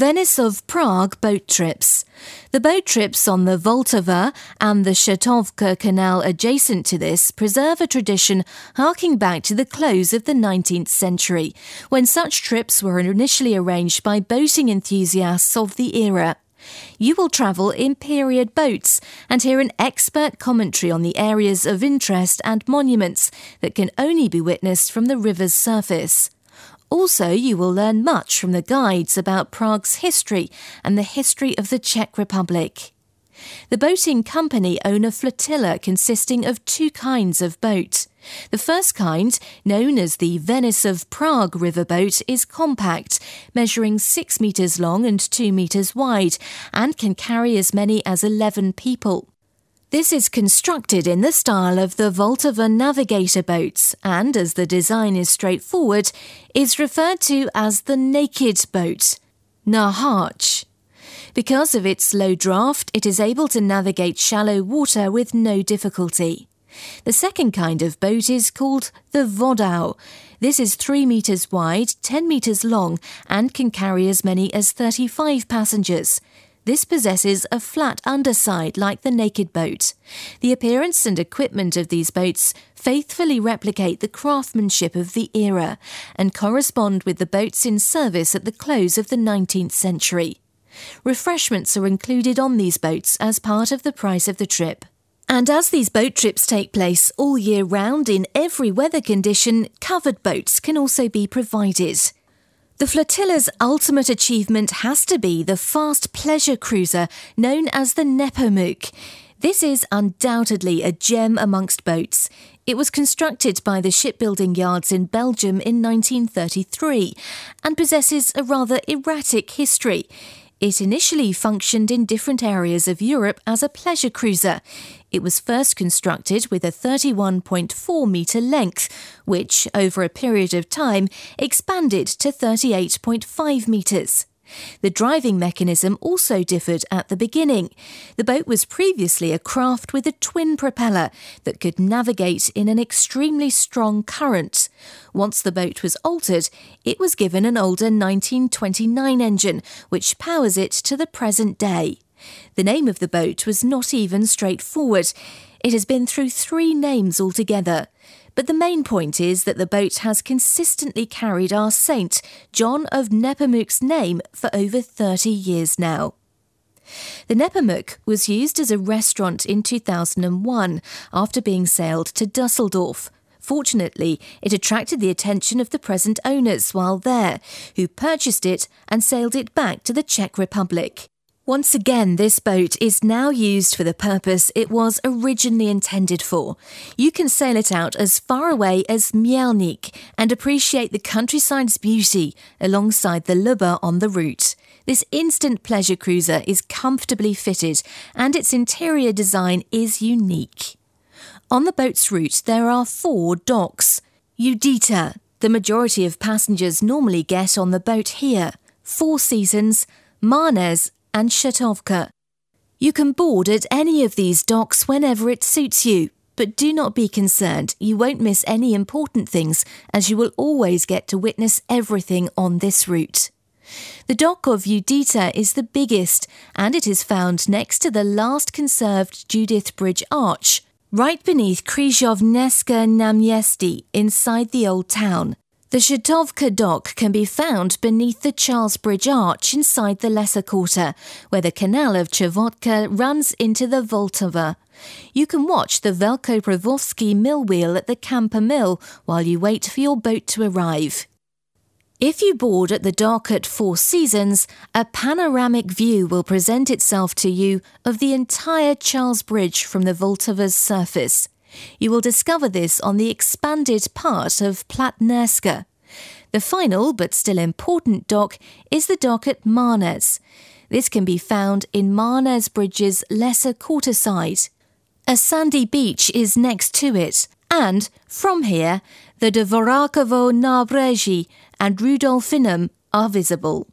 Venice of Prague boat trips. The boat trips on the Vltava and the Čertovka Canal adjacent to this preserve a tradition harking back to the close of the 19th century, when such trips were initially arranged by boating enthusiasts of the era. You will travel in period boats and hear an expert commentary on the areas of interest and monuments that can only be witnessed from the river's surface. Also, you will learn much from the guides about Prague's history and the history of the Czech Republic. The boating company own a flotilla consisting of two kinds of boat. The first kind, known as the Venice of Prague riverboat, is compact, measuring 6 metres long and 2 metres wide, and can carry as many as 11 people. This is constructed in the style of the Vltava navigator boats and, as the design is straightforward, is referred to as the naked boat, Naháč. Because of its low draft, it is able to navigate shallow water with no difficulty. The second kind of boat is called the Vodau. This is 3 metres wide, 10 metres long, and can carry as many as 35 passengers. This possesses a flat underside like the naked boat. The appearance and equipment of these boats faithfully replicate the craftsmanship of the era and correspond with the boats in service at the close of the 19th century. Refreshments are included on these boats as part of the price of the trip. And as these boat trips take place all year round in every weather condition, covered boats can also be provided. The flotilla's ultimate achievement has to be the fast pleasure cruiser known as the Nepomuk. This is undoubtedly a gem amongst boats. It was constructed by the shipbuilding yards in Belgium in 1933 and possesses a rather erratic history. It initially functioned in different areas of Europe as a pleasure cruiser. It was first constructed with a 31.4 metre length, which, over a period of time, expanded to 38.5 metres. The driving mechanism also differed at the beginning. The boat was previously a craft with a twin propeller that could navigate in an extremely strong current. Once the boat was altered, it was given an older 1929 engine, which powers it to the present day. The name of the boat was not even straightforward. It has been through three names altogether. But the main point is that the boat has consistently carried our saint, John of Nepomuk's name, for over 30 years now. The Nepomuk was used as a restaurant in 2001 after being sailed to Dusseldorf. Fortunately, it attracted the attention of the present owners while there, who purchased it and sailed it back to the Czech Republic. Once again, this boat is now used for the purpose it was originally intended for. You can sail it out as far away as Mělník and appreciate the countryside's beauty alongside the Labe on the route. This instant pleasure cruiser is comfortably fitted and its interior design is unique. On the boat's route, there are four docks. Judita, the majority of passengers normally get on the boat here. Four Seasons, Mánes, and Čertovka. You can board at any of these docks whenever it suits you, but do not be concerned, you won't miss any important things as you will always get to witness everything on this route. The dock of Judita is the biggest, and it is found next to the last conserved Judith Bridge arch, right beneath Křižovnické Náměstí inside the old town. The Čertovka dock can be found beneath the Charles Bridge Arch inside the Lesser Quarter, where the canal of Čertovka runs into the Vltava. You can watch the Velkopřevorský mill wheel at the Camper Mill while you wait for your boat to arrive. If you board at the dock at Four Seasons, a panoramic view will present itself to you of the entire Charles Bridge from the Vltava's surface. You will discover this on the expanded part of Platnéřská. The final, but still important dock is the dock at Mánes. This can be found in Mánes Bridge's lesser quarter side. A sandy beach is next to it, and from here, the Dvořákovo Nábřeží and Rudolfinum are visible.